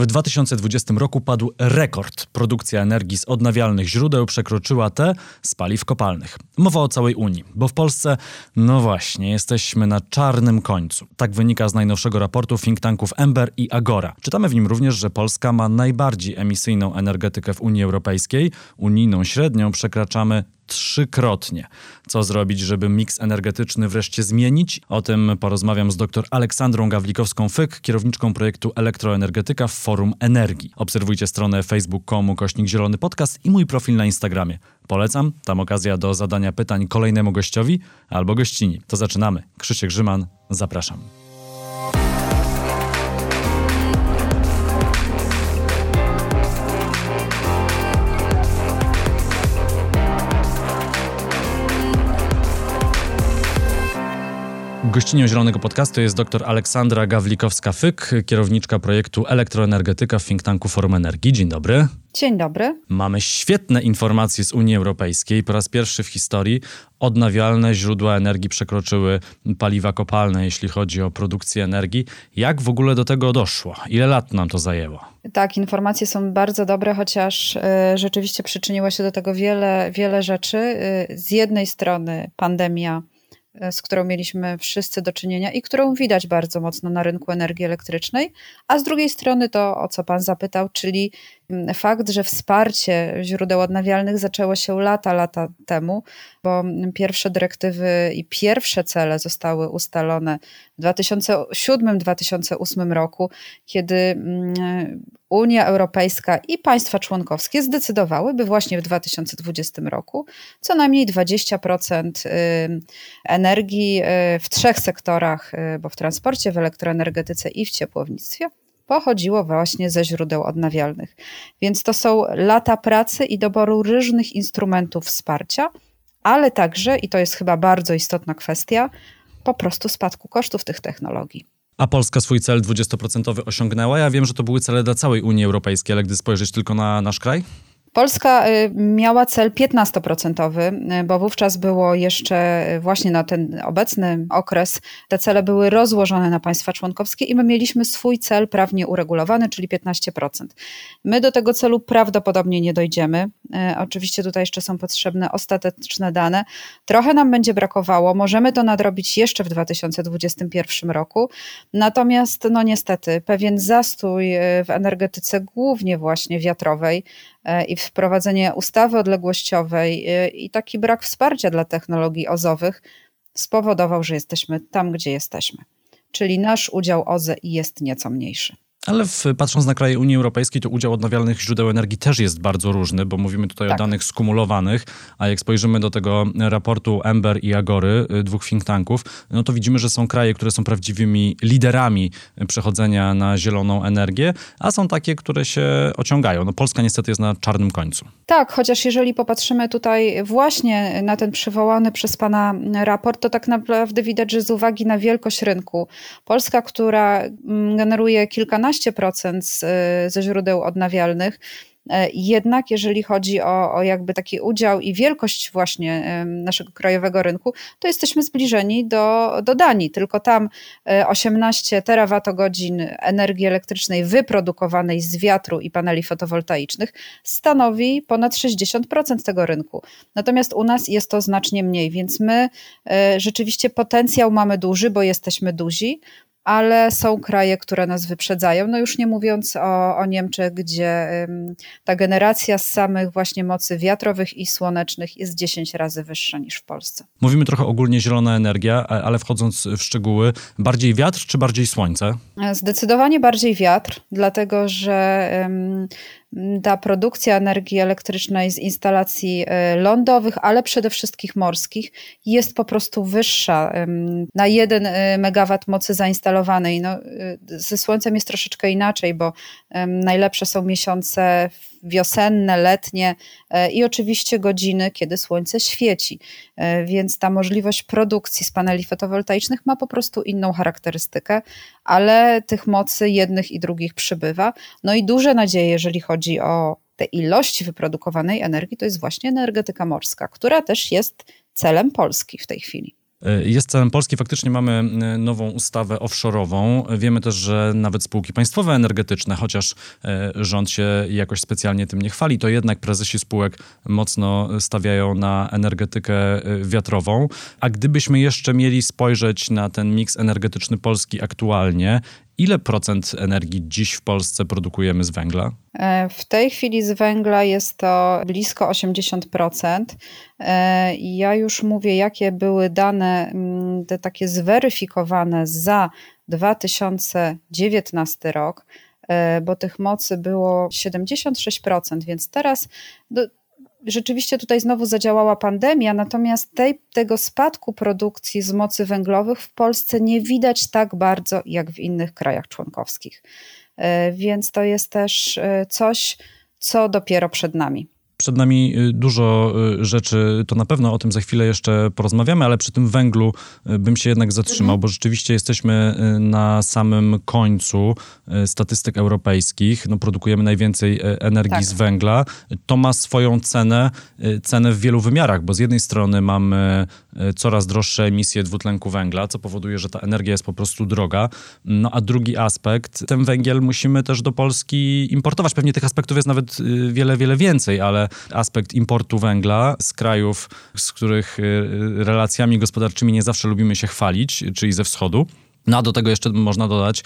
W 2020 roku padł rekord. Produkcja energii z odnawialnych źródeł przekroczyła te z paliw kopalnych. Mowa o całej Unii, bo w Polsce, no właśnie, jesteśmy na czarnym końcu. Tak wynika z najnowszego raportu think tanków Ember i Agora. Czytamy w nim również, że Polska ma najbardziej emisyjną energetykę w Unii Europejskiej. Unijną średnią przekraczamy trzykrotnie. Co zrobić, żeby miks energetyczny wreszcie zmienić? O tym porozmawiam z dr Aleksandrą Gawlikowską-Fyk, kierowniczką projektu Elektroenergetyka w Forum Energii. Obserwujcie stronę facebook.com kośnik zielony podcast i mój profil na Instagramie. Polecam, tam okazja do zadania pytań kolejnemu gościowi albo gościni. To zaczynamy. Krzysiek Grzyman, zapraszam. Gościnią Zielonego Podcastu jest dr Aleksandra Gawlikowska-Fyk, kierowniczka projektu Elektroenergetyka w think tanku Forum Energii. Dzień dobry. Dzień dobry. Mamy świetne informacje z Unii Europejskiej. Po raz pierwszy w historii odnawialne źródła energii przekroczyły paliwa kopalne, jeśli chodzi o produkcję energii. Jak w ogóle do tego doszło? Ile lat nam to zajęło? Tak, informacje są bardzo dobre, chociaż y, rzeczywiście przyczyniło się do tego wiele, wiele rzeczy. Y, z jednej strony pandemia z którą mieliśmy wszyscy do czynienia i którą widać bardzo mocno na rynku energii elektrycznej, a z drugiej strony to, o co Pan zapytał, czyli fakt, że wsparcie źródeł odnawialnych zaczęło się lata, lata temu, bo pierwsze dyrektywy i pierwsze cele zostały ustalone w 2007-2008 roku, kiedy mm, Unia Europejska i państwa członkowskie zdecydowały, by właśnie w 2020 roku co najmniej 20% energii y, w trzech sektorach, y, bo w transporcie, w elektroenergetyce i w ciepłownictwie, pochodziło właśnie ze źródeł odnawialnych. Więc to są lata pracy i doboru różnych instrumentów wsparcia, ale także, i to jest chyba bardzo istotna kwestia, po prostu spadku kosztów tych technologii. A Polska swój cel 20% osiągnęła. Ja wiem, że to były cele dla całej Unii Europejskiej, ale gdy spojrzeć tylko na nasz kraj? Polska y, miała cel 15%, y, bo wówczas było jeszcze y, właśnie na ten obecny okres te cele były rozłożone na państwa członkowskie i my mieliśmy swój cel prawnie uregulowany, czyli 15%. My do tego celu prawdopodobnie nie dojdziemy. Oczywiście tutaj jeszcze są potrzebne ostateczne dane. Trochę nam będzie brakowało, możemy to nadrobić jeszcze w 2021 roku. Natomiast no niestety pewien zastój w energetyce głównie właśnie wiatrowej i wprowadzenie ustawy odległościowej e, i taki brak wsparcia dla technologii ozowych spowodował, że jesteśmy tam, gdzie jesteśmy. Czyli nasz udział OZE jest nieco mniejszy. Ale w, patrząc na kraje Unii Europejskiej, to udział odnawialnych źródeł energii też jest bardzo różny, bo mówimy tutaj tak. o danych skumulowanych, a jak spojrzymy do tego raportu Ember i Agory, y, dwóch think tanków, no to widzimy, że są kraje, które są prawdziwymi liderami przechodzenia na zieloną energię, a są takie, które się ociągają. No Polska niestety jest na czarnym końcu. Tak, chociaż jeżeli popatrzymy tutaj właśnie na ten przywołany przez pana raport, to tak naprawdę widać, że z uwagi na wielkość rynku, Polska, która mm, generuje kilkanaście 12% z, ze źródeł odnawialnych. E, jednak jeżeli chodzi o, o jakby taki udział i wielkość właśnie naszego krajowego rynku, to jesteśmy zbliżeni do, do Danii. Tylko tam 18 e, terawatogodzin energii elektrycznej wyprodukowanej z wiatru i paneli fotowoltaicznych stanowi ponad 60% tego rynku. Natomiast u nas jest to znacznie mniej, więc my e, rzeczywiście potencjał mamy duży, bo jesteśmy duzi, ale są kraje, które nas wyprzedzają. No już nie mówiąc o, o Niemczech, gdzie ta generacja z samych właśnie mocy wiatrowych i słonecznych jest 10 razy wyższa niż w Polsce. Mówimy trochę ogólnie zielona energia, ale wchodząc w szczegóły, bardziej wiatr czy bardziej słońce? Zdecydowanie bardziej wiatr, dlatego że ta produkcja energii elektrycznej z instalacji e, lądowych, ale przede wszystkim morskich jest po prostu wyższa na 1 e, megawat mocy zainstalowanej. No, e, ze słońcem jest troszeczkę inaczej, bo najlepsze są miesiące wiosenne, letnie i oczywiście godziny, kiedy słońce świeci. Więc ta możliwość produkcji z paneli fotowoltaicznych ma po prostu inną charakterystykę, ale tych mocy jednych i drugich przybywa. No i duże nadzieje, jeżeli chodzi o te ilości wyprodukowanej energii, to jest właśnie energetyka morska, która też jest celem Polski w tej chwili. E, jest celem Polski. Faktycznie mamy e, nową ustawę offshore'ową. Wiemy też, że nawet spółki państwowe energetyczne, chociaż e, rząd się jakoś specjalnie tym nie chwali, to jednak prezesi spółek mocno stawiają na energetykę wiatrową. A gdybyśmy jeszcze mieli spojrzeć na ten miks energetyczny Polski aktualnie, Ile procent energii dziś w Polsce produkujemy z węgla? E, w tej chwili z węgla jest to blisko 80%. E, ja już mówię, jakie były dane mm, te takie zweryfikowane za 2019 rok e, bo tych mocy było 76%, więc teraz rzeczywiście tutaj znowu zadziałała pandemia, natomiast tej, tego spadku produkcji z mocy węglowych w Polsce nie widać tak bardzo jak w innych krajach członkowskich. E, więc to jest też e, coś, co dopiero przed nami. Przed nami y, dużo y, rzeczy, to na pewno o tym za chwilę jeszcze porozmawiamy, ale przy tym węglu y, bym się jednak zatrzymał, mhm. bo rzeczywiście jesteśmy na samym końcu statystyk europejskich. No, produkujemy najwięcej energii tak. z węgla. To ma swoją cenę, cenę w wielu wymiarach, bo z jednej strony mamy coraz droższe emisje dwutlenku węgla, co powoduje, że ta energia jest po prostu droga. No a drugi aspekt, ten węgiel musimy też do Polski importować. Pewnie tych aspektów jest nawet wiele, wiele więcej, ale aspekt importu węgla z krajów, z których y, relacjami gospodarczymi nie zawsze lubimy się chwalić, czyli ze wschodu. No a do tego jeszcze można dodać y,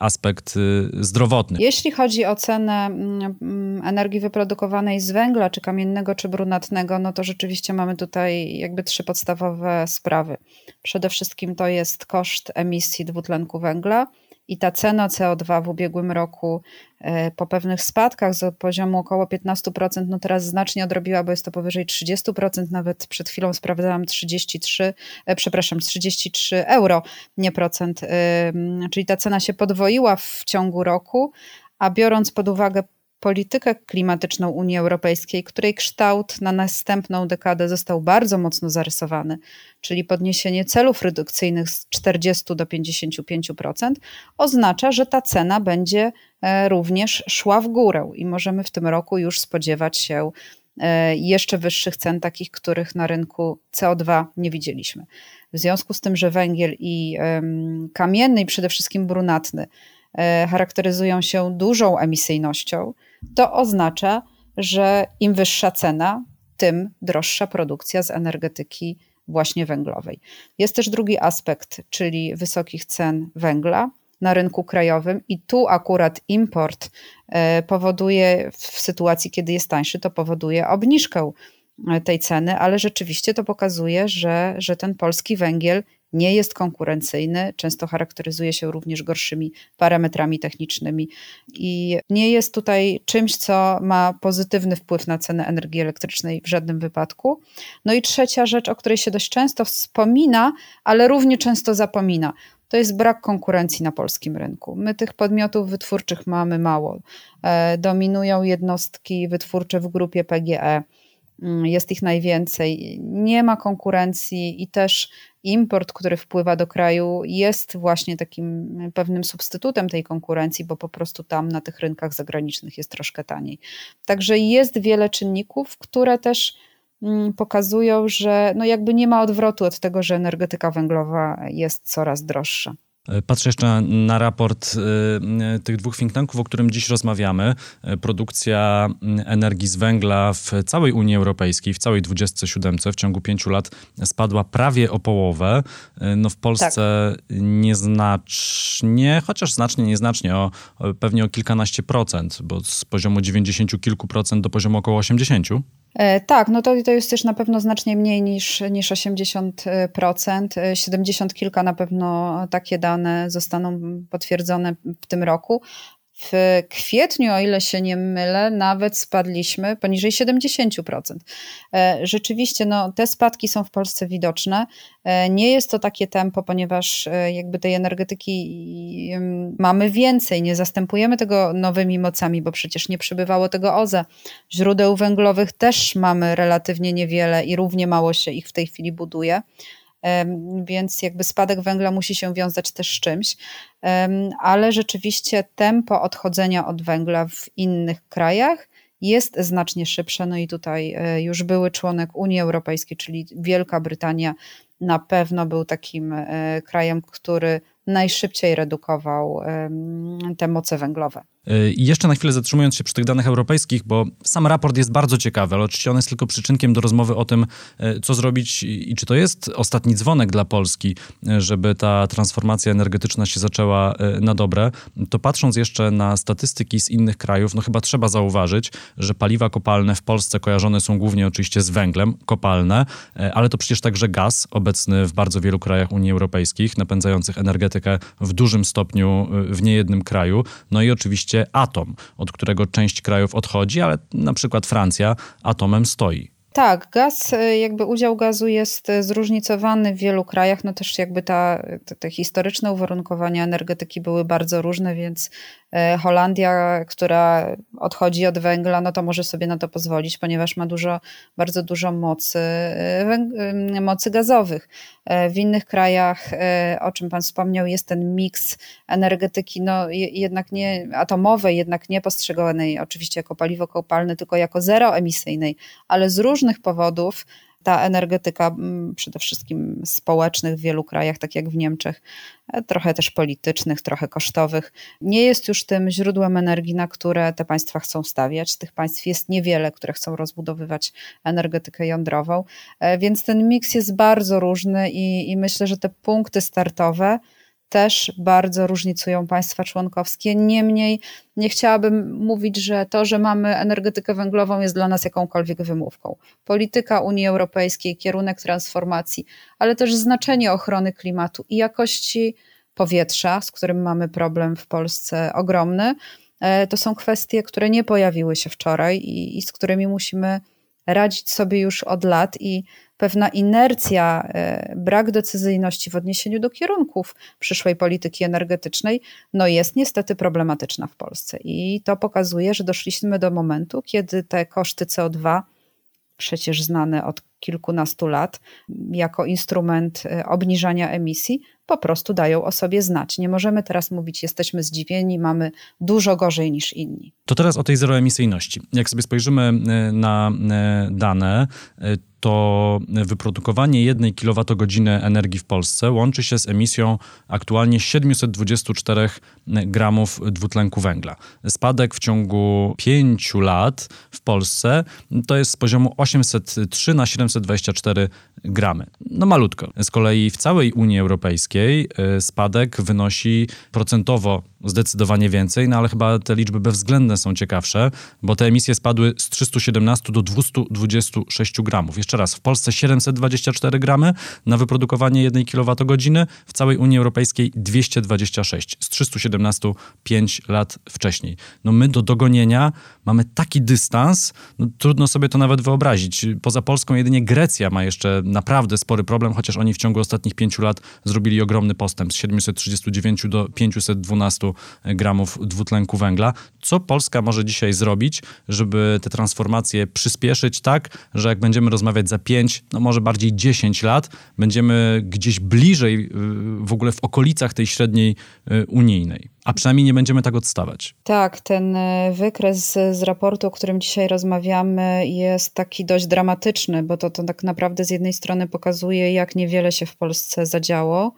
aspekt y, zdrowotny. Jeśli chodzi o cenę mm, mm, energii wyprodukowanej z węgla, czy kamiennego, czy brunatnego, no to rzeczywiście mamy tutaj jakby trzy podstawowe sprawy. Przede wszystkim to jest koszt emisji dwutlenku węgla, i ta cena CO2 w ubiegłym roku e, po pewnych spadkach z poziomu około 15%, no teraz znacznie odrobiła, bo jest to powyżej 30%, nawet przed chwilą sprawdzałam 33, e, przepraszam, 33 euro, nie procent, czyli ta cena się podwoiła w ciągu roku, a biorąc pod uwagę politykę klimatyczną Unii Europejskiej, której kształt na następną dekadę został bardzo mocno zarysowany, czyli podniesienie celów redukcyjnych z 40 do 55%, oznacza, że ta cena będzie e, również szła w górę i możemy w tym roku już spodziewać się e, jeszcze wyższych cen, takich, których na rynku CO2 nie widzieliśmy. W związku z tym, że węgiel i kamienny, i przede wszystkim brunatny, e, charakteryzują się dużą emisyjnością, to oznacza, że im wyższa cena, tym droższa produkcja z energetyki właśnie węglowej. Jest też drugi aspekt, czyli wysokich cen węgla na rynku krajowym, i tu akurat import e, powoduje, w sytuacji, kiedy jest tańszy, to powoduje obniżkę e, tej ceny, ale rzeczywiście to pokazuje, że, że ten polski węgiel nie jest konkurencyjny, często charakteryzuje się również gorszymi parametrami technicznymi i nie jest tutaj czymś, co ma pozytywny wpływ na cenę energii elektrycznej w żadnym wypadku. No i trzecia rzecz, o której się dość często wspomina, ale równie często zapomina. To jest brak konkurencji na polskim rynku. My tych podmiotów wytwórczych mamy mało. E, dominują jednostki wytwórcze w grupie PGE jest ich najwięcej, nie ma konkurencji i też import, który wpływa do kraju, jest właśnie takim pewnym substytutem tej konkurencji, bo po prostu tam na tych rynkach zagranicznych jest troszkę taniej. Także jest wiele czynników, które też mm, pokazują, że no jakby nie ma odwrotu od tego, że energetyka węglowa jest coraz droższa. Patrzę jeszcze na raport y, y, tych dwóch think tanków, o którym dziś rozmawiamy. Produkcja energii z węgla w całej Unii Europejskiej, w całej 27 w ciągu pięciu lat spadła prawie o połowę. No w Polsce tak. nieznacznie, chociaż znacznie, nieznacznie, o, pewnie o kilkanaście procent, bo z poziomu 90 kilku procent do poziomu około 80. E, tak, no to, to jest też na pewno znacznie mniej niż, niż 80%. 70 e, kilka na pewno takie dane zostaną potwierdzone w tym roku, w kwietniu, o ile się nie mylę, nawet spadliśmy poniżej 70%. E, rzeczywiście no, te spadki są w Polsce widoczne. E, nie jest to takie tempo, ponieważ e, jakby tej energetyki mamy więcej, nie zastępujemy tego nowymi mocami, bo przecież nie przybywało tego OZE. Źródeł węglowych też mamy relatywnie niewiele i równie mało się ich w tej chwili buduje więc jakby spadek węgla musi się wiązać też z czymś, ale rzeczywiście tempo odchodzenia od węgla w innych krajach jest znacznie szybsze. No i tutaj e, już były członek Unii Europejskiej, czyli Wielka Brytania, na pewno był takim krajem, który najszybciej redukował te moce węglowe. Y, I jeszcze na chwilę zatrzymując się przy tych danych europejskich, bo sam raport jest bardzo ciekawy, ale oczywiście on jest tylko przyczynkiem do rozmowy o tym, y, co zrobić i czy to jest ostatni dzwonek dla Polski, y, żeby ta transformacja energetyczna się zaczęła na dobre. To patrząc jeszcze na statystyki z innych krajów, no chyba trzeba zauważyć, że paliwa kopalne w Polsce kojarzone są głównie oczywiście z węglem, kopalne, ale to przecież także gaz obecny w bardzo wielu krajach Unii Europejskich, napędzających energetykę w dużym stopniu w niejednym kraju. No i oczywiście atom, od którego część krajów odchodzi, ale na przykład Francja atomem stoi. Tak, gaz, e, jakby udział gazu jest e, zróżnicowany w wielu krajach, no też jakby ta, te, te historyczne uwarunkowania energetyki były bardzo różne, więc E, Holandia, która odchodzi od węgla, no to może sobie na to pozwolić, ponieważ ma dużo, bardzo dużo mocy, mocy gazowych. W innych krajach, o czym Pan wspomniał, jest ten miks energetyki, no jednak nie atomowej, jednak nie postrzeganej oczywiście jako paliwo kopalne, tylko jako zeroemisyjnej, ale z różnych powodów ta energetyka, mm, przede wszystkim społecznych w wielu krajach, tak jak w Niemczech, e, trochę też politycznych, trochę kosztowych, nie jest już tym źródłem energii, na które te państwa chcą stawiać. Tych państw jest niewiele, które chcą rozbudowywać energetykę jądrową, e, więc ten miks jest bardzo różny i, i myślę, że te punkty startowe, też bardzo różnicują państwa członkowskie. Niemniej nie chciałabym mówić, że to, że mamy energetykę węglową jest dla nas jakąkolwiek wymówką. Polityka Unii Europejskiej, kierunek transformacji, ale też znaczenie ochrony klimatu i jakości powietrza, z którym mamy problem w Polsce ogromny, e, to są kwestie, które nie pojawiły się wczoraj i, i z którymi musimy radzić sobie już od lat i pewna inercja, e, brak decyzyjności w odniesieniu do kierunków przyszłej polityki energetycznej, no jest niestety problematyczna w Polsce. I to pokazuje, że doszliśmy do momentu, kiedy te koszty CO2, przecież znane od kilkunastu lat, jako instrument e, obniżania emisji, po prostu dają o sobie znać. Nie możemy teraz mówić, jesteśmy zdziwieni, mamy dużo gorzej niż inni. To teraz o tej zeroemisyjności. Jak sobie spojrzymy e, na dane, to wyprodukowanie 1 kWh energii w Polsce łączy się z emisją aktualnie 724 gramów dwutlenku węgla. Spadek w ciągu 5 lat w Polsce to jest z poziomu 803 na 724 gramy. No malutko. Z kolei w całej Unii Europejskiej y, spadek wynosi procentowo zdecydowanie więcej, no ale chyba te liczby bezwzględne są ciekawsze, bo te emisje spadły z 317 do 226 gramów. Jeszcze raz, w Polsce 724 gramy na wyprodukowanie 1 kWh, w całej Unii Europejskiej 226, z 317 5 lat wcześniej. No my do dogonienia mamy taki dystans, no trudno sobie to nawet wyobrazić. Poza Polską jedynie Grecja ma jeszcze naprawdę spory problem, chociaż oni w ciągu ostatnich pięciu lat zrobili ogromny postęp z 739 do 512 gramów dwutlenku węgla. Co Polska może dzisiaj zrobić, żeby te transformacje przyspieszyć tak, że jak będziemy rozmawiać za 5, no może bardziej 10 lat, będziemy gdzieś bliżej, w ogóle w okolicach tej średniej y, unijnej? A przynajmniej nie będziemy tak odstawać. Tak, ten y, wykres z raportu, o którym dzisiaj rozmawiamy, jest taki dość dramatyczny, bo to, to tak naprawdę z jednej strony pokazuje, jak niewiele się w Polsce zadziało.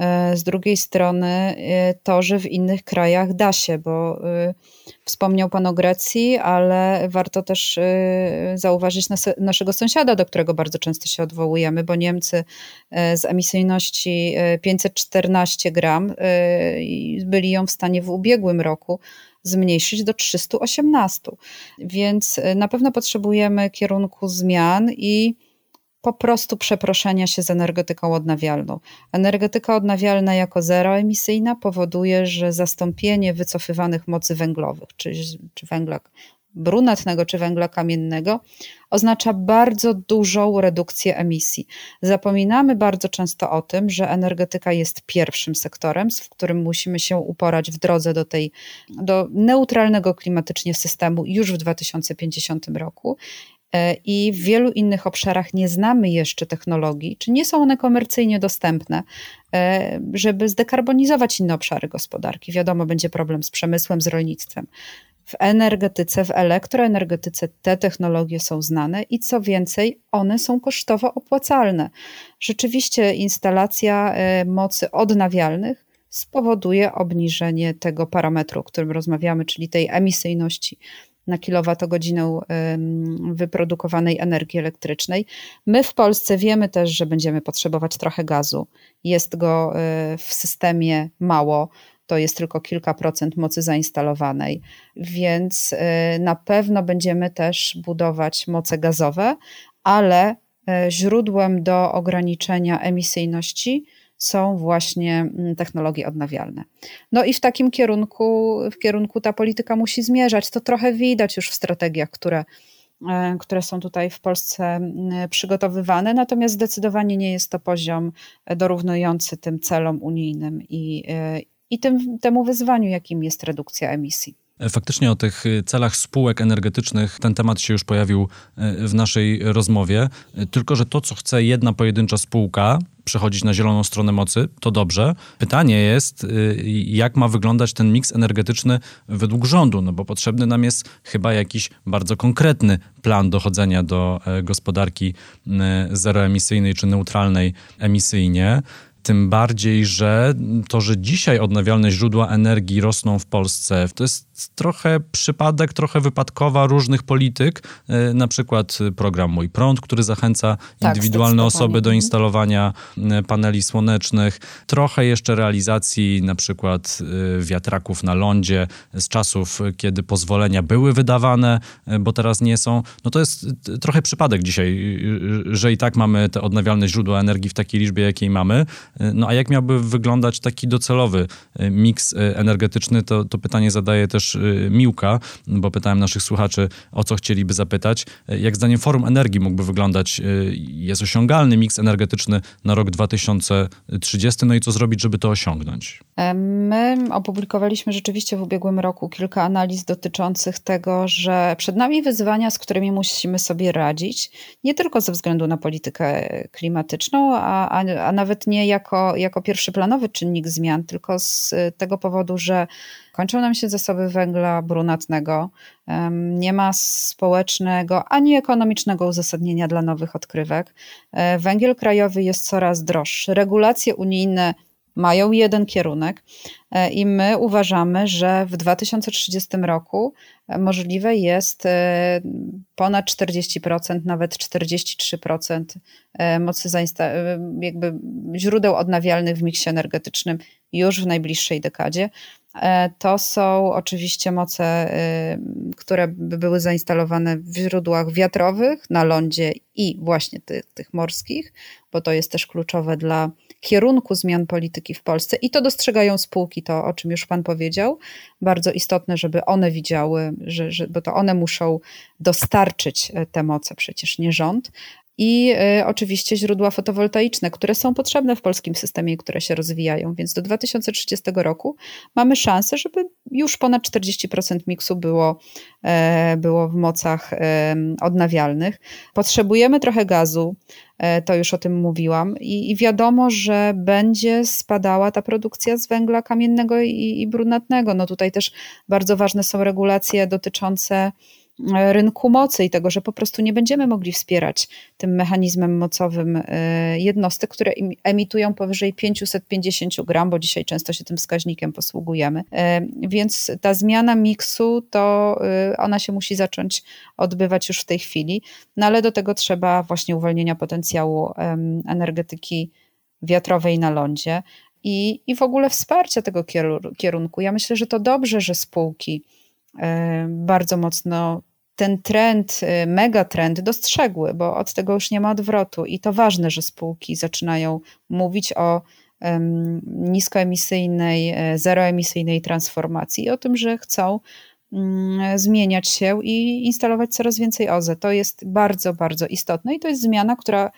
E, z drugiej strony e, to, że w innych krajach da się, bo e, wspomniał Pan o Grecji, ale warto też zauważyć nas, naszego sąsiada, do którego bardzo często się odwołujemy, bo Niemcy z emisyjności 514 gram byli ją w stanie w ubiegłym roku zmniejszyć do 318. Więc na pewno potrzebujemy kierunku zmian i po prostu przeproszenia się z energetyką odnawialną. Energetyka odnawialna jako zeroemisyjna powoduje, że zastąpienie wycofywanych mocy węglowych, czy, czy węgla brunatnego czy węgla kamiennego, oznacza bardzo dużą redukcję emisji. Zapominamy bardzo często o tym, że energetyka jest pierwszym sektorem, w którym musimy się uporać w drodze do tej do neutralnego klimatycznie systemu już w 2050 roku i w wielu innych obszarach nie znamy jeszcze technologii, czy nie są one komercyjnie dostępne, e, żeby zdekarbonizować inne obszary gospodarki. Wiadomo, będzie problem z przemysłem, z rolnictwem. w energetyce, w elektroenergetyce te technologie są znane i co więcej, one są kosztowo opłacalne. Rzeczywiście instalacja e, mocy odnawialnych spowoduje obniżenie tego parametru, o którym rozmawiamy, czyli tej emisyjności na kilowatogodzinę wyprodukowanej energii elektrycznej. My w Polsce wiemy też, że będziemy potrzebować trochę gazu. Jest go e, w systemie mało to jest tylko kilka procent mocy zainstalowanej, więc e, na pewno będziemy też budować moce gazowe, ale e, źródłem do ograniczenia emisyjności są właśnie mm, technologie odnawialne. No i w takim kierunku, w kierunku ta polityka musi zmierzać. To trochę widać już w strategiach, które, e, które są tutaj w Polsce mm, przygotowywane, natomiast zdecydowanie nie jest to poziom dorównujący tym celom unijnym i, i tym, temu wyzwaniu, jakim jest redukcja emisji. Faktycznie o tych celach spółek energetycznych ten temat się już pojawił e, w naszej rozmowie. Tylko, że to, co chce jedna pojedyncza spółka, przechodzić na zieloną stronę mocy, to dobrze. Pytanie jest, jak ma wyglądać ten miks energetyczny według rządu, no bo potrzebny nam jest chyba jakiś bardzo konkretny plan dochodzenia do e, gospodarki zeroemisyjnej czy neutralnej emisyjnie. Tym bardziej, że to, że dzisiaj odnawialne źródła energii rosną w Polsce, to jest trochę przypadek, trochę wypadkowa różnych polityk, e, na przykład program Mój Prąd, który zachęca tak, indywidualne osoby do mhm. instalowania e, paneli słonecznych, trochę jeszcze realizacji na przykład e, wiatraków na lądzie z czasów, kiedy pozwolenia były wydawane, bo teraz nie są. No to jest trochę przypadek dzisiaj, że i tak mamy te odnawialne źródła energii w takiej liczbie, jakiej mamy. No a jak miałby wyglądać taki docelowy e, miks e, energetyczny, to, to pytanie zadaje też e, Miłka, bo pytałem naszych słuchaczy, o co chcieliby zapytać. Jak zdaniem Forum Energii mógłby wyglądać, jest osiągalny miks energetyczny na rok 2030, no i co zrobić, żeby to osiągnąć? My opublikowaliśmy rzeczywiście w ubiegłym roku kilka analiz dotyczących tego, że przed nami wyzwania, z którymi musimy sobie radzić, nie tylko ze względu na politykę klimatyczną, a, a, a nawet nie jako, jako pierwszyplanowy czynnik zmian, tylko z tego powodu, że kończą nam się zasoby węgla brunatnego, nie ma społecznego ani ekonomicznego uzasadnienia dla nowych odkrywek. E, węgiel krajowy jest coraz droższy. Regulacje unijne mają jeden kierunek e, i my uważamy, że w 2030 roku e, możliwe jest e, ponad 40%, nawet 43% mocy jakby źródeł odnawialnych w miksie energetycznym już w najbliższej dekadzie. To są oczywiście moce, które by były zainstalowane w źródłach wiatrowych, na lądzie i właśnie tych, tych morskich, bo to jest też kluczowe dla kierunku zmian polityki w Polsce i to dostrzegają spółki, to o czym już Pan powiedział. Bardzo istotne, żeby one widziały, że, że, bo to one muszą dostarczyć e, te moce, przecież nie rząd i y, oczywiście źródła fotowoltaiczne, które są potrzebne w polskim systemie i które się rozwijają. Więc do 2030 roku mamy szansę, żeby już ponad 40% miksu było, e, było w mocach e, odnawialnych. Potrzebujemy trochę gazu, e, to już o tym mówiłam, i, i wiadomo, że będzie spadała ta produkcja z węgla kamiennego i, i brunatnego. No tutaj też bardzo ważne są regulacje dotyczące rynku mocy i tego, że po prostu nie będziemy mogli wspierać tym mechanizmem mocowym e, jednostek, które emitują powyżej 550 gram, bo dzisiaj często się tym wskaźnikiem posługujemy. E, więc ta zmiana miksu, to e, ona się musi zacząć odbywać już w tej chwili, no ale do tego trzeba właśnie uwolnienia potencjału energetyki wiatrowej na lądzie i, i w ogóle wsparcia tego kierunku. Ja myślę, że to dobrze, że spółki bardzo mocno ten trend, y, megatrend dostrzegły, bo od tego już nie ma odwrotu i to ważne, że spółki zaczynają mówić o niskoemisyjnej, e, zeroemisyjnej transformacji i o tym, że chcą um, zmieniać się i instalować coraz więcej OZE. To jest bardzo, bardzo istotne i to jest zmiana, która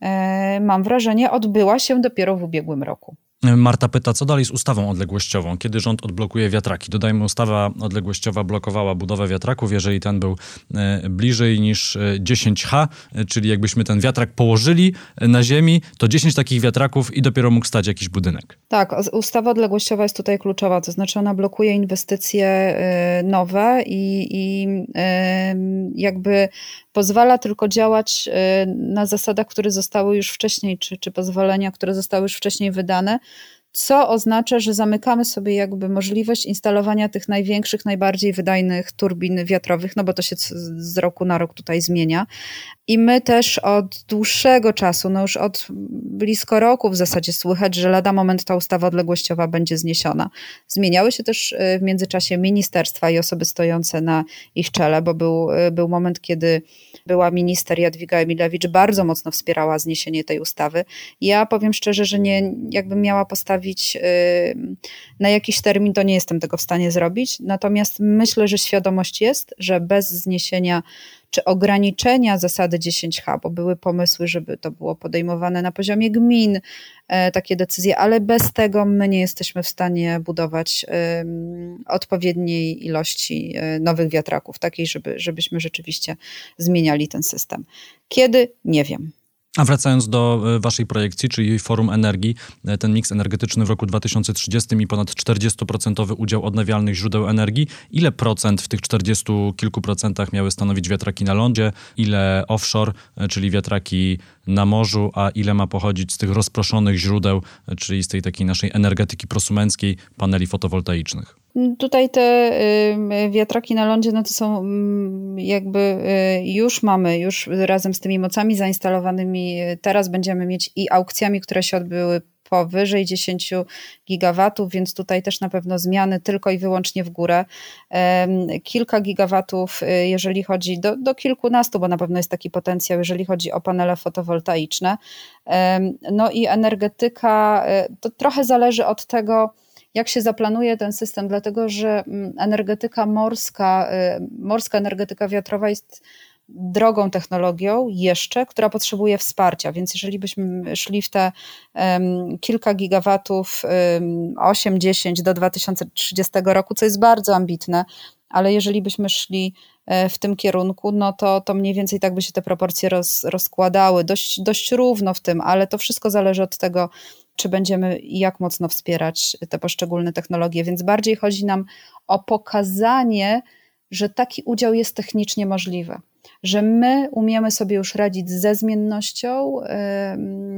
e, mam wrażenie odbyła się dopiero w ubiegłym roku. Marta pyta, co dalej z ustawą odległościową? Kiedy rząd odblokuje wiatraki? Dodajmy, ustawa odległościowa blokowała budowę wiatraków, jeżeli ten był e, bliżej niż 10H, e, czyli jakbyśmy ten wiatrak położyli na ziemi, to 10 takich wiatraków i dopiero mógł stać jakiś budynek. Tak, ustawa odległościowa jest tutaj kluczowa, to znaczy ona blokuje inwestycje e, nowe i, i jakby pozwala tylko działać na zasadach, które zostały już wcześniej, czy, czy pozwolenia, które zostały już wcześniej wydane co oznacza, że zamykamy sobie jakby możliwość instalowania tych największych, najbardziej wydajnych turbin wiatrowych, no bo to się z roku na rok tutaj zmienia. I my też od dłuższego czasu, no już od blisko roku w zasadzie słychać, że lada moment ta ustawa odległościowa będzie zniesiona. Zmieniały się też y, w międzyczasie ministerstwa i osoby stojące na ich czele, bo był, y, był moment, kiedy była minister Jadwiga Emilewicz, bardzo mocno wspierała zniesienie tej ustawy. Ja powiem szczerze, że nie, jakbym miała postawić na jakiś termin, to nie jestem tego w stanie zrobić. Natomiast myślę, że świadomość jest, że bez zniesienia czy ograniczenia zasady 10H, bo były pomysły, żeby to było podejmowane na poziomie gmin, e, takie decyzje, ale bez tego my nie jesteśmy w stanie budować odpowiedniej ilości e, nowych wiatraków, takiej, żeby, żebyśmy rzeczywiście zmieniali ten system. Kiedy? Nie wiem. A wracając do e, waszej projekcji, czyli Forum Energii, e, ten miks energetyczny w roku 2030 i ponad 40% udział odnawialnych źródeł energii, ile procent w tych 40 kilku procentach miały stanowić wiatraki na lądzie, ile offshore, e, czyli wiatraki na morzu, a ile ma pochodzić z tych rozproszonych źródeł, czyli z tej takiej naszej energetyki prosumenckiej, paneli fotowoltaicznych? Tutaj te wiatraki na lądzie, no to są jakby y, już mamy, już razem z tymi mocami zainstalowanymi, teraz będziemy mieć i aukcjami, które się odbyły powyżej 10 gigawatów, więc tutaj też na pewno zmiany tylko i wyłącznie w górę. Kilka gigawatów, y, jeżeli chodzi do, do kilkunastu, bo na pewno jest taki potencjał, jeżeli chodzi o panele fotowoltaiczne. No i energetyka, y, to trochę zależy od tego, jak się zaplanuje ten system, dlatego że mm, energetyka morska, y, morska energetyka wiatrowa jest drogą technologią jeszcze, która potrzebuje wsparcia, więc jeżeli byśmy szli w te um, kilka gigawatów, um, 8-10 do 2030 roku, co jest bardzo ambitne, ale jeżeli byśmy szli e, w tym kierunku, no to, to mniej więcej tak by się te proporcje roz, rozkładały, dość, dość równo w tym, ale to wszystko zależy od tego, czy będziemy i jak mocno wspierać te poszczególne technologie. Więc bardziej chodzi nam o pokazanie, że taki udział jest technicznie możliwy, że my umiemy sobie już radzić ze zmiennością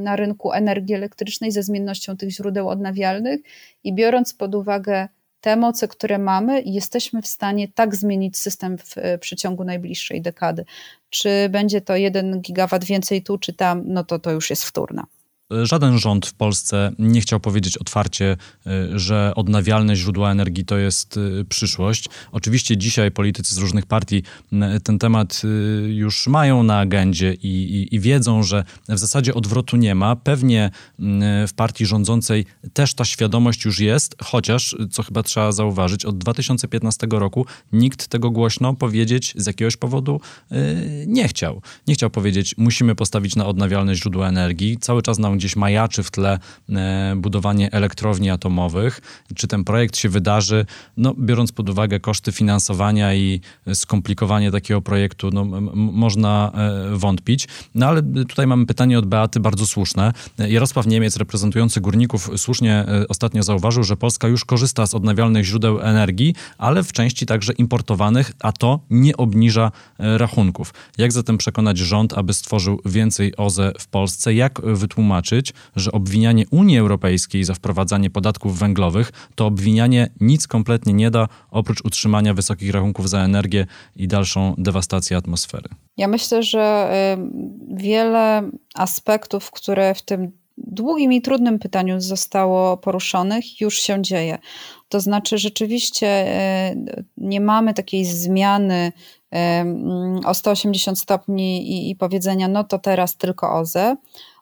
na rynku energii elektrycznej, ze zmiennością tych źródeł odnawialnych i biorąc pod uwagę te moce, które mamy, jesteśmy w stanie tak zmienić system w przeciągu najbliższej dekady. Czy będzie to jeden gigawat więcej tu, czy tam, no to to już jest wtórna. Żaden rząd w Polsce nie chciał powiedzieć otwarcie, y, że odnawialne źródła energii to jest y, przyszłość. Oczywiście dzisiaj politycy z różnych partii ten temat już mają na agendzie i, i, i wiedzą, że w zasadzie odwrotu nie ma. Pewnie w partii rządzącej też ta świadomość już jest, chociaż, co chyba trzeba zauważyć, od 2015 roku nikt tego głośno powiedzieć z jakiegoś powodu nie chciał. Nie chciał powiedzieć, musimy postawić na odnawialne źródła energii. Cały czas nam gdzieś majaczy w tle e, budowanie elektrowni atomowych. Czy ten projekt się wydarzy? No, biorąc pod uwagę koszty finansowania i skomplikowanie takiego projektu, no, można e, wątpić. No ale tutaj mamy pytanie od Beaty bardzo słuszne. Jarosław Niemiec, reprezentujący górników, słusznie e, ostatnio zauważył, że Polska już korzysta z odnawialnych źródeł energii, ale w części także importowanych, a to nie obniża rachunków. Jak zatem przekonać rząd, aby stworzył więcej OZE w Polsce? Jak wytłumaczyć, że obwinianie Unii Europejskiej za wprowadzanie podatków węglowych to obwinianie nic kompletnie nie da, oprócz utrzymania wysokich rachunków za energię i dalszą dewastację atmosfery. Ja myślę, że wiele aspektów, które w tym długim i trudnym pytaniu zostało poruszonych, już się dzieje. To znaczy, rzeczywiście nie mamy takiej zmiany o 180 stopni i powiedzenia, no to teraz tylko OZE,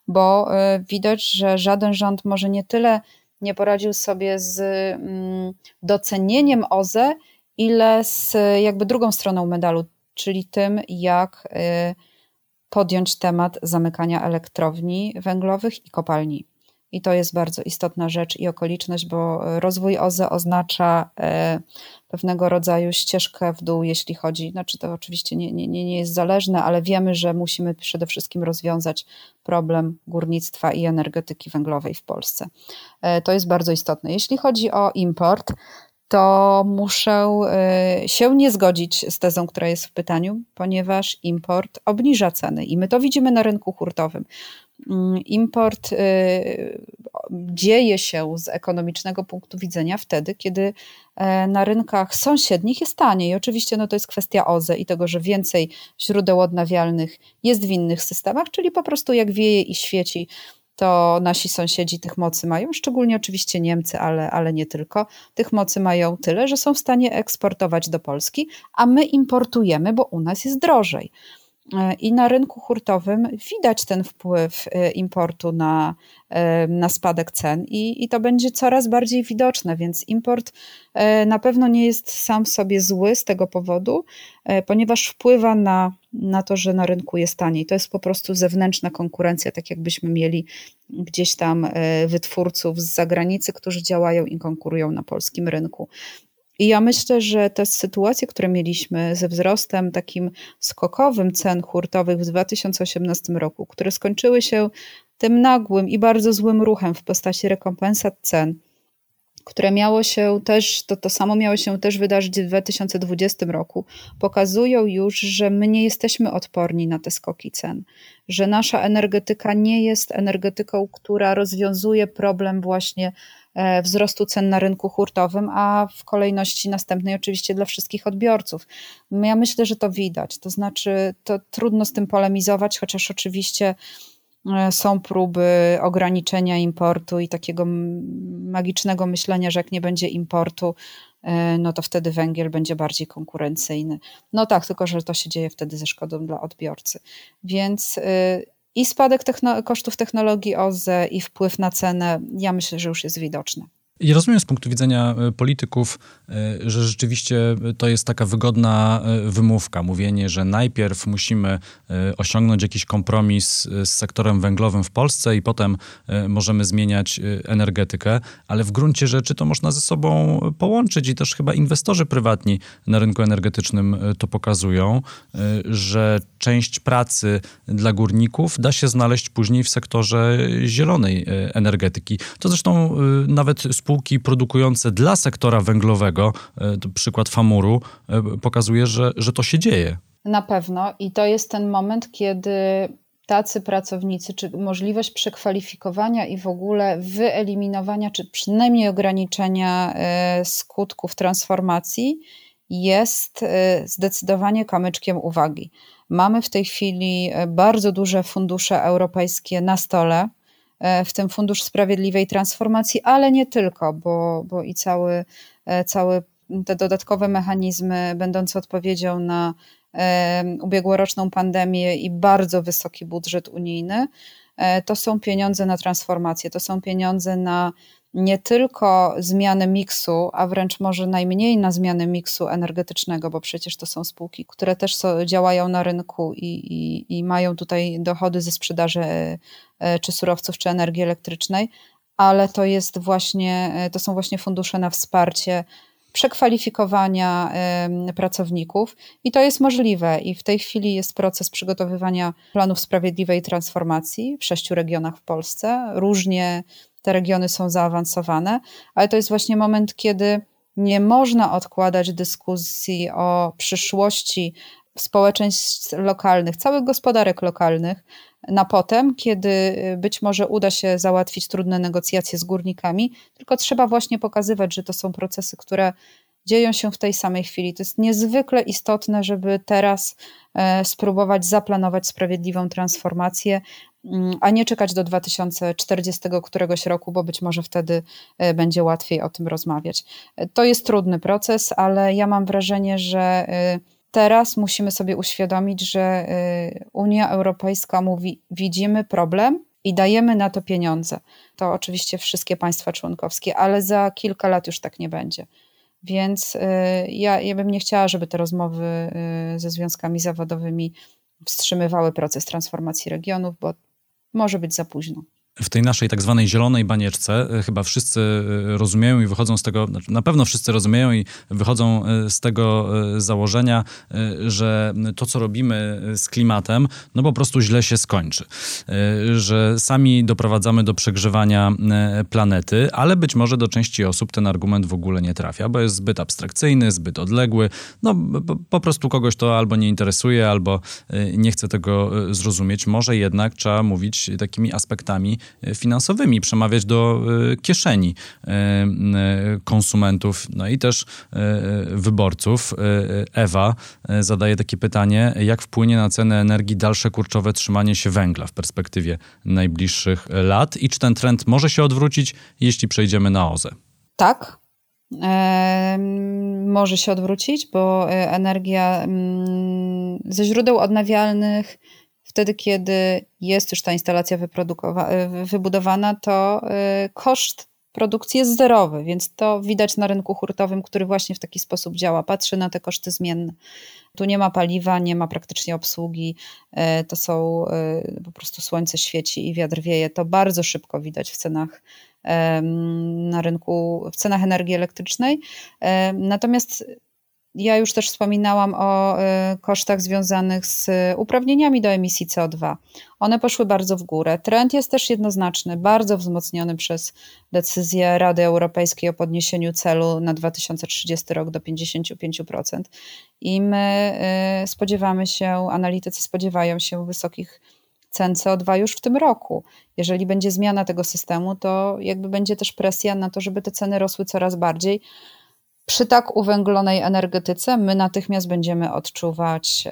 bo y, widać, że żaden rząd może nie tyle nie poradził sobie z mm, docenieniem OZE, ile z jakby drugą stroną medalu, czyli tym, jak y, podjąć temat zamykania elektrowni węglowych i kopalni. I to jest bardzo istotna rzecz i okoliczność, bo rozwój OZE oznacza e, pewnego rodzaju ścieżkę w dół, jeśli chodzi, znaczy to oczywiście nie, nie, nie jest zależne, ale wiemy, że musimy przede wszystkim rozwiązać problem górnictwa i energetyki węglowej w Polsce. E, to jest bardzo istotne. Jeśli chodzi o import, to muszę się nie zgodzić z tezą, która jest w pytaniu, ponieważ import obniża ceny i my to widzimy na rynku hurtowym. Mm, import y, dzieje się z ekonomicznego punktu widzenia wtedy, kiedy e, na rynkach sąsiednich jest taniej. Oczywiście no to jest kwestia OZE i tego, że więcej źródeł odnawialnych jest w innych systemach, czyli po prostu jak wieje i świeci, to nasi sąsiedzi tych mocy mają, szczególnie oczywiście Niemcy, ale, ale nie tylko. Tych mocy mają tyle, że są w stanie eksportować do Polski, a my importujemy, bo u nas jest drożej. E, I na rynku hurtowym widać ten wpływ e, importu na, e, na spadek cen, i, i to będzie coraz bardziej widoczne, więc import na pewno nie jest sam sobie zły z tego powodu, ponieważ wpływa na, na to, że na rynku jest taniej. To jest po prostu zewnętrzna konkurencja, tak jakbyśmy mieli gdzieś tam wytwórców z zagranicy, którzy działają i konkurują na polskim rynku. I ja myślę, że te sytuacje, które mieliśmy ze wzrostem takim skokowym cen hurtowych w 2018 roku, które skończyły się tym nagłym i bardzo złym ruchem w postaci rekompensat cen, które miało się też, to, to samo miało się też wydarzyć w 2020 roku, pokazują już, że my nie jesteśmy odporni na te skoki cen, że nasza energetyka nie jest energetyką, która rozwiązuje problem właśnie wzrostu cen na rynku hurtowym, a w kolejności następnej oczywiście dla wszystkich odbiorców. Ja myślę, że to widać, to znaczy to trudno z tym polemizować, chociaż oczywiście e, są próby ograniczenia importu i takiego magicznego myślenia, że jak nie będzie importu, e, no to wtedy węgiel będzie bardziej konkurencyjny. No tak, tylko że to się dzieje wtedy ze szkodą dla odbiorcy. Więc i spadek techno kosztów technologii OZE i wpływ na cenę, ja myślę, że już jest widoczny. I rozumiem z punktu widzenia e, polityków, e, że rzeczywiście to jest taka wygodna e, wymówka. Mówienie, że najpierw musimy osiągnąć jakiś kompromis z sektorem węglowym w Polsce i potem możemy zmieniać energetykę, ale w gruncie rzeczy to można ze sobą połączyć i też chyba inwestorzy prywatni na rynku energetycznym to pokazują, że część pracy dla górników da się znaleźć później w sektorze zielonej energetyki. To zresztą nawet z spółki produkujące dla sektora węglowego, e, przykład Famuru, e, pokazuje, że, że to się dzieje. Na pewno i to jest ten moment, kiedy tacy pracownicy, czy możliwość przekwalifikowania i w ogóle wyeliminowania, czy przynajmniej ograniczenia e, skutków transformacji jest zdecydowanie kamyczkiem uwagi. Mamy w tej chwili bardzo duże fundusze europejskie na stole, w tym Fundusz Sprawiedliwej Transformacji, ale nie tylko, bo, bo i cały, e, cały te dodatkowe mechanizmy będące odpowiedzią na e, ubiegłoroczną pandemię i bardzo wysoki budżet unijny, to są pieniądze na transformację, to są pieniądze na nie tylko zmianę miksu, a wręcz może najmniej na zmianę miksu energetycznego, bo przecież to są spółki, które też działają na rynku i, i, i, mają tutaj dochody ze sprzedaży e, e, czy surowców, czy energii elektrycznej, ale to jest właśnie, e, to są właśnie fundusze na wsparcie przekwalifikowania pracowników i to jest możliwe i w tej chwili jest proces przygotowywania planów sprawiedliwej transformacji w sześciu regionach w Polsce. Różnie te regiony są zaawansowane, ale to jest właśnie moment, kiedy nie można odkładać dyskusji o przyszłości społeczeństw lokalnych, całych gospodarek lokalnych na potem, kiedy być może uda się załatwić trudne negocjacje z górnikami, tylko trzeba właśnie pokazywać, że to są procesy, które dzieją się w tej samej chwili. To jest niezwykle istotne, żeby teraz e, spróbować zaplanować sprawiedliwą transformację, a nie czekać do 2040 któregoś roku, bo być może wtedy e, będzie łatwiej o tym rozmawiać. E, to jest trudny proces, ale ja mam wrażenie, że teraz musimy sobie uświadomić, że Unia Europejska mówi: widzimy problem, i dajemy na to pieniądze. To oczywiście wszystkie państwa członkowskie, ale za kilka lat już tak nie będzie. Więc ja, ja bym nie chciała, żeby te rozmowy ze związkami zawodowymi wstrzymywały proces transformacji regionów, bo może być za późno. W tej naszej tak zwanej zielonej banieczce e, chyba wszyscy e, rozumieją i wychodzą z tego, znaczy na pewno wszyscy rozumieją i wychodzą e, z tego założenia, że to, co robimy z klimatem, no po prostu źle się skończy. Że sami doprowadzamy do przegrzewania planety, ale być może do części osób ten argument w ogóle nie trafia, bo jest zbyt abstrakcyjny, zbyt odległy. No po prostu kogoś to albo nie interesuje, albo nie chce tego zrozumieć. Może jednak trzeba mówić takimi aspektami finansowymi, przemawiać do e, kieszeni e, e, konsumentów, no i też wyborców. Ewa zadaje takie pytanie, jak wpłynie na cenę energii dalsze kurczowe trzymanie się węgla w perspektywie najbliższych lat i czy ten trend może się odwrócić, jeśli przejdziemy na OZE? Tak, może się odwrócić, bo energia mm, ze źródeł odnawialnych wtedy, kiedy jest już ta instalacja wybudowana, to y, koszt produkcji jest zerowy, więc to widać na rynku hurtowym, który właśnie w taki sposób działa. Patrzy na te koszty zmienne. Tu nie ma paliwa, nie ma praktycznie obsługi, y, to są y, po prostu słońce świeci i wiatr wieje. To bardzo szybko widać w cenach na rynku, w cenach energii elektrycznej. Natomiast ja już też wspominałam o y, kosztach związanych z uprawnieniami do emisji CO2. One poszły bardzo w górę. Trend jest też jednoznaczny, bardzo wzmocniony przez decyzję Rady Europejskiej o podniesieniu celu na 2030 rok do 55%. I my y, spodziewamy się, analitycy spodziewają się wysokich cen CO2 już w tym roku. Jeżeli będzie zmiana tego systemu, to jakby będzie też presja na to, żeby te ceny rosły coraz bardziej przy tak uwęglonej energetyce my natychmiast będziemy odczuwać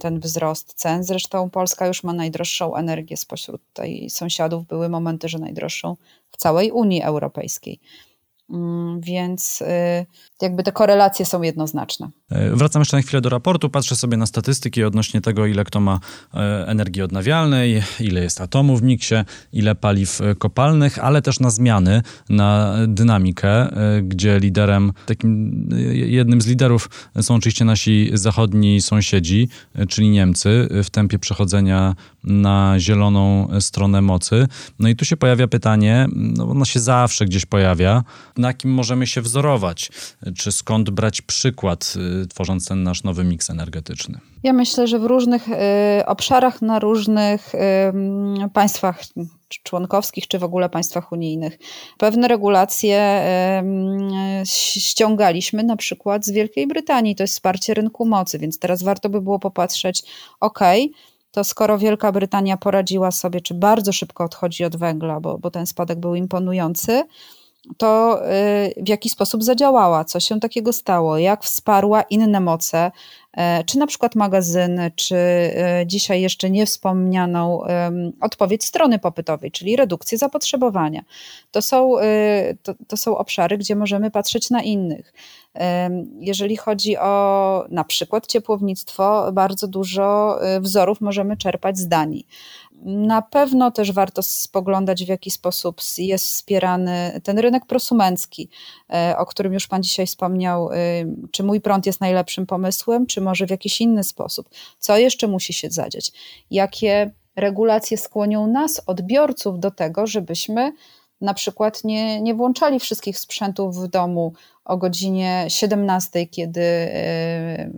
ten wzrost cen. Zresztą Polska już ma najdroższą energię spośród tutaj sąsiadów. Były momenty, że najdroższą w całej Unii Europejskiej. Mm, więc y, jakby te korelacje są jednoznaczne. E, wracam jeszcze na chwilę do raportu. Patrzę sobie na statystyki odnośnie tego, ile kto ma e, energii odnawialnej, ile jest atomów w miksie, ile paliw e, kopalnych, ale też na zmiany, na dynamikę, gdzie liderem, takim jednym z liderów są oczywiście nasi zachodni sąsiedzi, czyli Niemcy, w tempie przechodzenia na zieloną stronę mocy. No i tu się pojawia pytanie, no ono się zawsze gdzieś pojawia, na kim możemy się wzorować, czy skąd brać przykład, tworząc ten nasz nowy miks energetyczny? Ja myślę, że w różnych y, obszarach, na różnych państwach członkowskich, czy w ogóle państwach unijnych. Pewne regulacje ściągaliśmy na przykład z Wielkiej Brytanii, to jest wsparcie rynku mocy, więc teraz warto by było popatrzeć, ok, to skoro Wielka Brytania poradziła sobie, czy bardzo szybko odchodzi od węgla, bo, bo ten spadek był imponujący, to y, w jaki sposób zadziałała, co się takiego stało, jak wsparła inne moce, e, czy na przykład magazyny, czy e, dzisiaj jeszcze nie wspomnianą odpowiedź strony popytowej, czyli redukcję zapotrzebowania. To są, y, to, to są obszary, gdzie możemy patrzeć na innych. Jeżeli chodzi o na przykład ciepłownictwo, bardzo dużo y, wzorów możemy czerpać z Danii. Na pewno też warto spoglądać, w jaki sposób jest wspierany ten rynek prosumencki, e, o którym już Pan dzisiaj wspomniał. E, czy mój prąd jest najlepszym pomysłem, czy może w jakiś inny sposób? Co jeszcze musi się zadziać? Jakie regulacje skłonią nas, odbiorców, do tego, żebyśmy na przykład nie, nie włączali wszystkich sprzętów w domu o godzinie 17, kiedy e,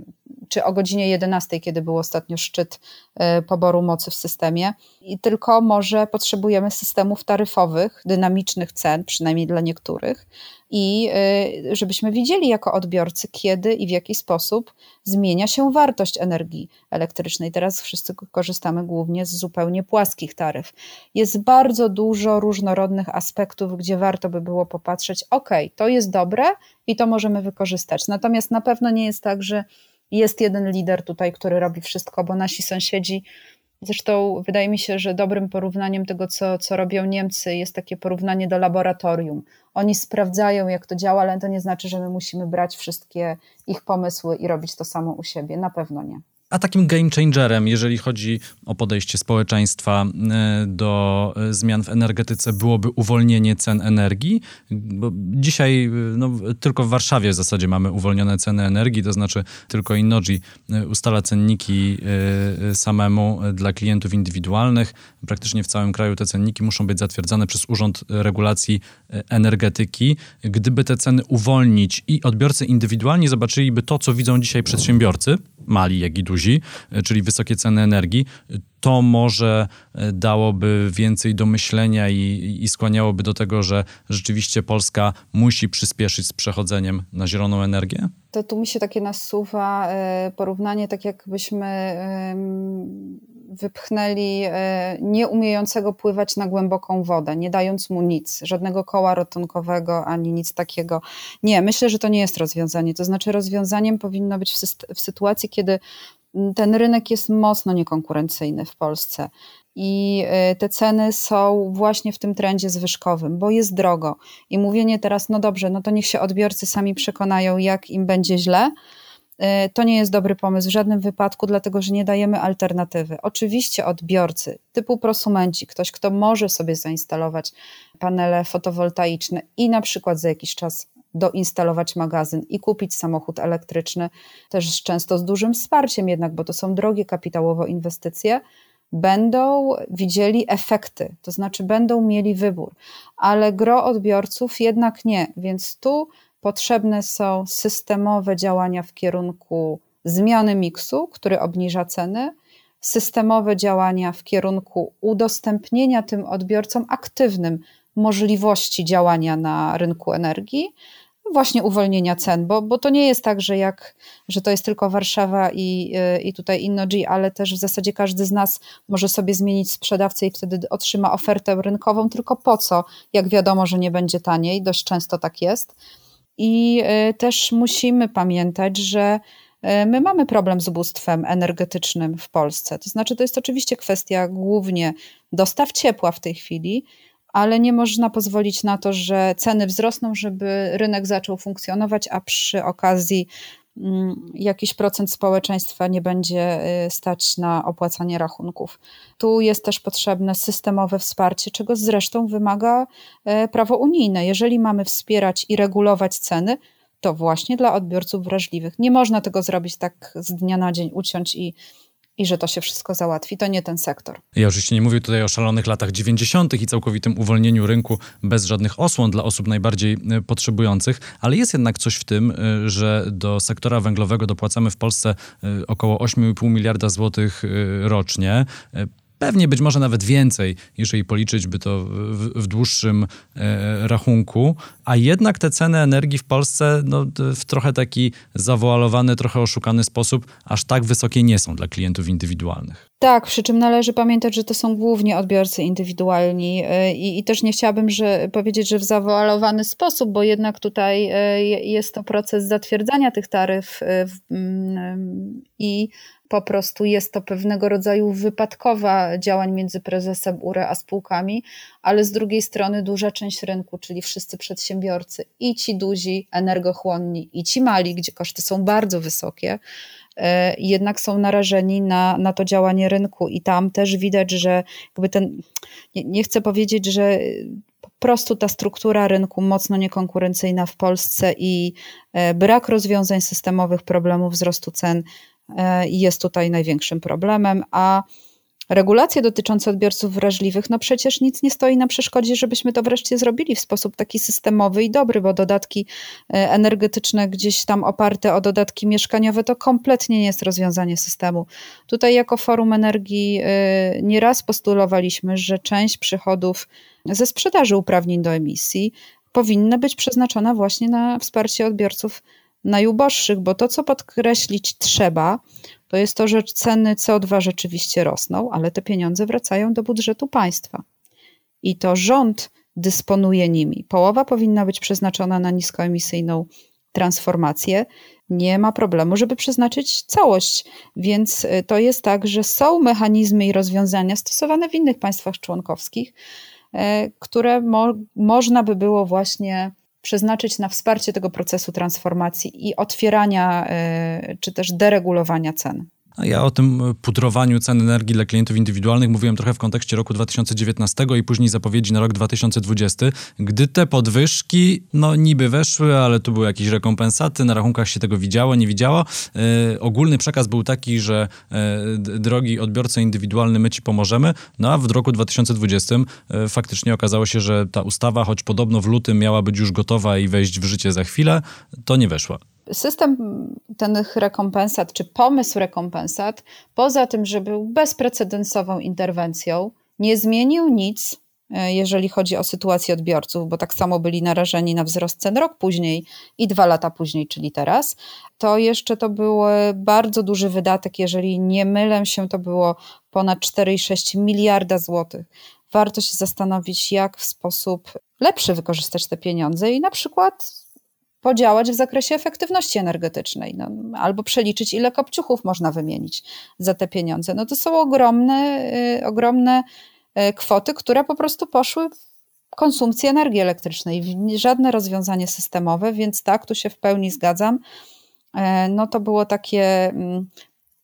czy o godzinie 11, kiedy był ostatnio szczyt e, poboru mocy w systemie. I tylko może potrzebujemy systemów taryfowych, dynamicznych cen, przynajmniej dla niektórych, i e, żebyśmy widzieli jako odbiorcy, kiedy i w jaki sposób zmienia się wartość energii elektrycznej. Teraz wszyscy korzystamy głównie z zupełnie płaskich taryf. Jest bardzo dużo różnorodnych aspektów, gdzie warto by było popatrzeć, ok, to jest dobre i to możemy wykorzystać. Natomiast na pewno nie jest tak, że jest jeden lider tutaj, który robi wszystko, bo nasi sąsiedzi, zresztą wydaje mi się, że dobrym porównaniem tego, co, co robią Niemcy, jest takie porównanie do laboratorium. Oni sprawdzają, jak to działa, ale to nie znaczy, że my musimy brać wszystkie ich pomysły i robić to samo u siebie. Na pewno nie. A takim game changerem, jeżeli chodzi o podejście społeczeństwa e, do e, zmian w energetyce, byłoby uwolnienie cen energii. Bo dzisiaj e, no, tylko w Warszawie w zasadzie mamy uwolnione ceny energii, to znaczy tylko Innoji ustala cenniki samemu dla klientów indywidualnych. Praktycznie w całym kraju te cenniki muszą być zatwierdzane przez Urząd Regulacji Energetyki. Gdyby te ceny uwolnić i odbiorcy indywidualnie zobaczyliby to, co widzą dzisiaj przedsiębiorcy, mali jak i duzi, e, czyli wysokie ceny energii, to może e, dałoby więcej do myślenia i, i skłaniałoby do tego, że rzeczywiście Polska musi przyspieszyć z przechodzeniem na zieloną energię? To tu mi się takie nasuwa e, porównanie, tak jakbyśmy wypchnęli nieumiejącego pływać na głęboką wodę, nie dając mu nic, żadnego koła ratunkowego ani nic takiego. Nie, myślę, że to nie jest rozwiązanie. To znaczy, rozwiązaniem powinno być w, w sytuacji, kiedy ten rynek jest mocno niekonkurencyjny w Polsce. I y, te ceny są właśnie w tym trendzie zwyżkowym, bo jest drogo. I mówienie teraz, no dobrze, no to niech się odbiorcy sami przekonają, jak im będzie źle, to nie jest dobry pomysł w żadnym wypadku, dlatego że nie dajemy alternatywy. Oczywiście odbiorcy typu prosumenci, ktoś, kto może sobie zainstalować panele fotowoltaiczne i na przykład za jakiś czas doinstalować magazyn i kupić samochód elektryczny, też często z dużym wsparciem jednak, bo to są drogie kapitałowo inwestycje, będą widzieli efekty, to znaczy będą mieli wybór, ale gro odbiorców jednak nie, więc tu potrzebne są systemowe działania w kierunku zmiany miksu, który obniża ceny, systemowe działania w kierunku udostępnienia tym odbiorcom aktywnym możliwości działania na rynku energii, właśnie uwolnienia cen, bo, bo to nie jest tak, że, jak, że to jest tylko Warszawa i, y, i tutaj InnoG, ale też w zasadzie każdy z nas może sobie zmienić sprzedawcę i wtedy otrzyma ofertę rynkową, tylko po co, jak wiadomo, że nie będzie taniej, dość często tak jest. I y, też musimy pamiętać, że y, My mamy problem z ubóstwem energetycznym w Polsce. To znaczy, to jest oczywiście kwestia głównie dostaw ciepła w tej chwili, ale nie można pozwolić na to, że ceny wzrosną, żeby rynek zaczął funkcjonować, a przy okazji jakiś procent społeczeństwa nie będzie y, stać na opłacanie rachunków. Tu jest też potrzebne systemowe wsparcie, czego zresztą wymaga y, prawo unijne. Jeżeli mamy wspierać i regulować ceny, to właśnie dla odbiorców wrażliwych. Nie można tego zrobić tak z dnia na dzień, uciąć i i że to się wszystko załatwi. To nie ten sektor. Ja oczywiście nie mówię tutaj o szalonych latach 90. i całkowitym uwolnieniu rynku bez żadnych osłon dla osób najbardziej e, potrzebujących, ale jest jednak coś w tym, e, że do sektora węglowego dopłacamy w Polsce e, około 8,5 miliarda złotych rocznie. Pewnie być może nawet więcej, jeżeli policzyć by to w, w dłuższym e, rachunku, a jednak te ceny energii w Polsce no, w trochę taki zawoalowany, trochę oszukany sposób aż tak wysokie nie są dla klientów indywidualnych. Tak, przy czym należy pamiętać, że to są głównie odbiorcy indywidualni e, i, i też nie chciałabym że, powiedzieć, że w zawoalowany sposób, bo jednak tutaj e, jest to proces zatwierdzania tych taryf e, i po prostu jest to pewnego rodzaju wypadkowa działań między prezesem URE a spółkami, ale z drugiej strony duża część rynku, czyli wszyscy przedsiębiorcy i ci duzi, energochłonni i ci mali, gdzie koszty są bardzo wysokie, e, jednak są narażeni na, na to działanie rynku. I tam też widać, że jakby ten, nie, nie chcę powiedzieć, że po prostu ta struktura rynku mocno niekonkurencyjna w Polsce i e, brak rozwiązań systemowych problemów wzrostu cen E, jest tutaj największym problemem, a regulacje dotyczące odbiorców wrażliwych, no przecież nic nie stoi na przeszkodzie, żebyśmy to wreszcie zrobili w sposób taki systemowy i dobry, bo dodatki e, energetyczne gdzieś tam oparte o dodatki mieszkaniowe to kompletnie nie jest rozwiązanie systemu. Tutaj jako Forum Energii e, nieraz postulowaliśmy, że część przychodów ze sprzedaży uprawnień do emisji powinna być przeznaczona właśnie na wsparcie odbiorców najuboższych, bo to, co podkreślić trzeba, to jest to, że ceny CO2 rzeczywiście rosną, ale te pieniądze wracają do budżetu państwa. I to rząd dysponuje nimi. Połowa powinna być przeznaczona na niskoemisyjną transformację. Nie ma problemu, żeby przeznaczyć całość. Więc y, to jest tak, że są mechanizmy i rozwiązania stosowane w innych państwach członkowskich, y, które mo można by było właśnie przeznaczyć na wsparcie tego procesu transformacji i otwierania e, czy też deregulowania cen. Ja o tym pudrowaniu cen energii dla klientów indywidualnych mówiłem trochę w kontekście roku 2019 i później zapowiedzi na rok 2020, gdy te podwyżki, no niby weszły, ale tu były jakieś rekompensaty, na rachunkach się tego widziało, nie widziało. E, ogólny przekaz był taki, że e, drogi odbiorca indywidualny, my ci pomożemy, no a w roku 2020 e, faktycznie okazało się, że ta ustawa, choć podobno w lutym miała być już gotowa i wejść w życie za chwilę, to nie weszła system tych rekompensat, czy pomysł rekompensat, poza tym, że był bezprecedensową interwencją, nie zmienił nic, e, jeżeli chodzi o sytuację odbiorców, bo tak samo byli narażeni na wzrost cen rok później i dwa lata później, czyli teraz, to jeszcze to był bardzo duży wydatek, jeżeli nie mylę się, to było ponad 4,6 miliarda złotych. Warto się zastanowić, jak w sposób lepszy wykorzystać te pieniądze i na przykład podziałać w zakresie efektywności energetycznej, no, albo przeliczyć, ile kopciuchów można wymienić za te pieniądze. No to są ogromne, y, ogromne y, kwoty, które po prostu poszły w konsumpcję energii elektrycznej. Żadne rozwiązanie systemowe, więc tak, tu się w pełni zgadzam. E, no to było takie mm,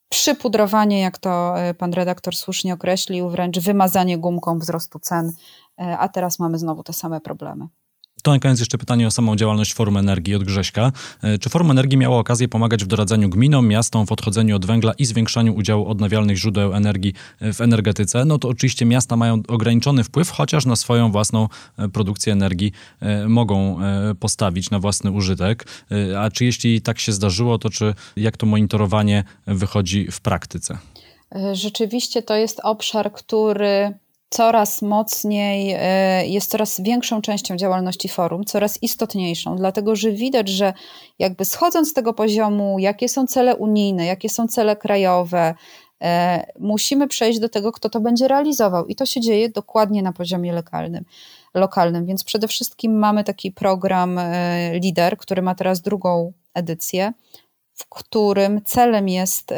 przypudrowanie, jak to e, pan redaktor słusznie określił, wręcz wymazanie gumką wzrostu cen, e, a teraz mamy znowu te same problemy. To na koniec jeszcze pytanie o samą działalność Forum Energii od Grześka. E, czy Forum Energii miało okazję pomagać w doradzaniu gminom, miastom w odchodzeniu od węgla i zwiększaniu udziału odnawialnych źródeł energii e, w energetyce? No to oczywiście miasta mają ograniczony wpływ, chociaż na swoją własną e, produkcję energii mogą postawić na własny użytek. A czy jeśli tak się zdarzyło, to czy jak to monitorowanie wychodzi w praktyce? Rzeczywiście to jest obszar, który coraz mocniej, e, jest coraz większą częścią działalności forum, coraz istotniejszą, dlatego że widać, że jakby schodząc z tego poziomu, jakie są cele unijne, jakie są cele krajowe, e, musimy przejść do tego, kto to będzie realizował. I to się dzieje dokładnie na poziomie lokalnym. lokalnym. Więc przede wszystkim mamy taki program e, LIDER, który ma teraz drugą edycję, w którym celem jest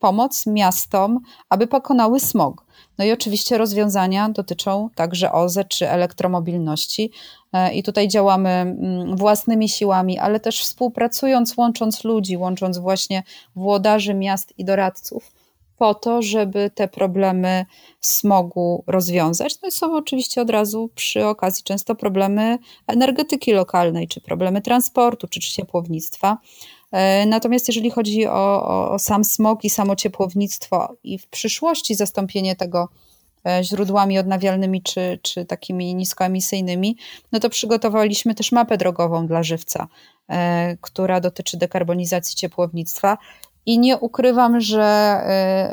pomoc miastom, aby pokonały smog. No i oczywiście rozwiązania dotyczą także OZE czy elektromobilności. E, I tutaj działamy mm, własnymi siłami, ale też współpracując, łącząc ludzi, łącząc właśnie włodarzy miast i doradców, po to, żeby te problemy smogu rozwiązać. No i są oczywiście od razu przy okazji często problemy energetyki lokalnej, czy problemy transportu, czy, ciepłownictwa. E, natomiast jeżeli chodzi o, o, o sam smog i samo ciepłownictwo i w przyszłości zastąpienie tego e, źródłami odnawialnymi czy, czy takimi niskoemisyjnymi, no to przygotowaliśmy też mapę drogową dla żywca, e, która dotyczy dekarbonizacji ciepłownictwa. I nie ukrywam, że,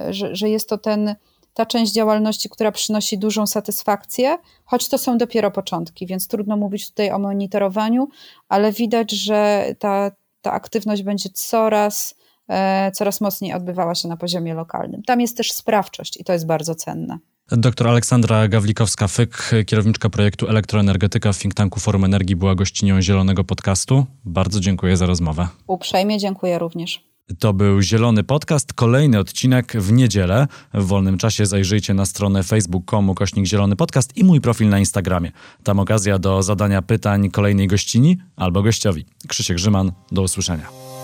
że, że jest to ten, ta część działalności, która przynosi dużą satysfakcję, choć to są dopiero początki, więc trudno mówić tutaj o monitorowaniu, ale widać, że ta, ta aktywność będzie coraz, e, coraz mocniej odbywała się na poziomie lokalnym. Tam jest też sprawczość i to jest bardzo cenne. Doktor Aleksandra Gawlikowska-Fyk, kierowniczka projektu Elektroenergetyka w think tanku Forum Energii, była gościnią Zielonego Podcastu. Bardzo dziękuję za rozmowę. Uprzejmie dziękuję również. To był Zielony Podcast, kolejny odcinek w niedzielę. W wolnym czasie zajrzyjcie na stronę facebook.com kośnik Zielony Podcast i mój profil na Instagramie. Tam okazja do zadania pytań kolejnej gościni albo gościowi. Krzysiek Grzyman, do usłyszenia.